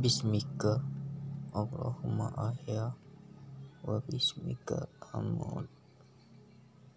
Bismika. Allahumma ahya wa bismika. Amut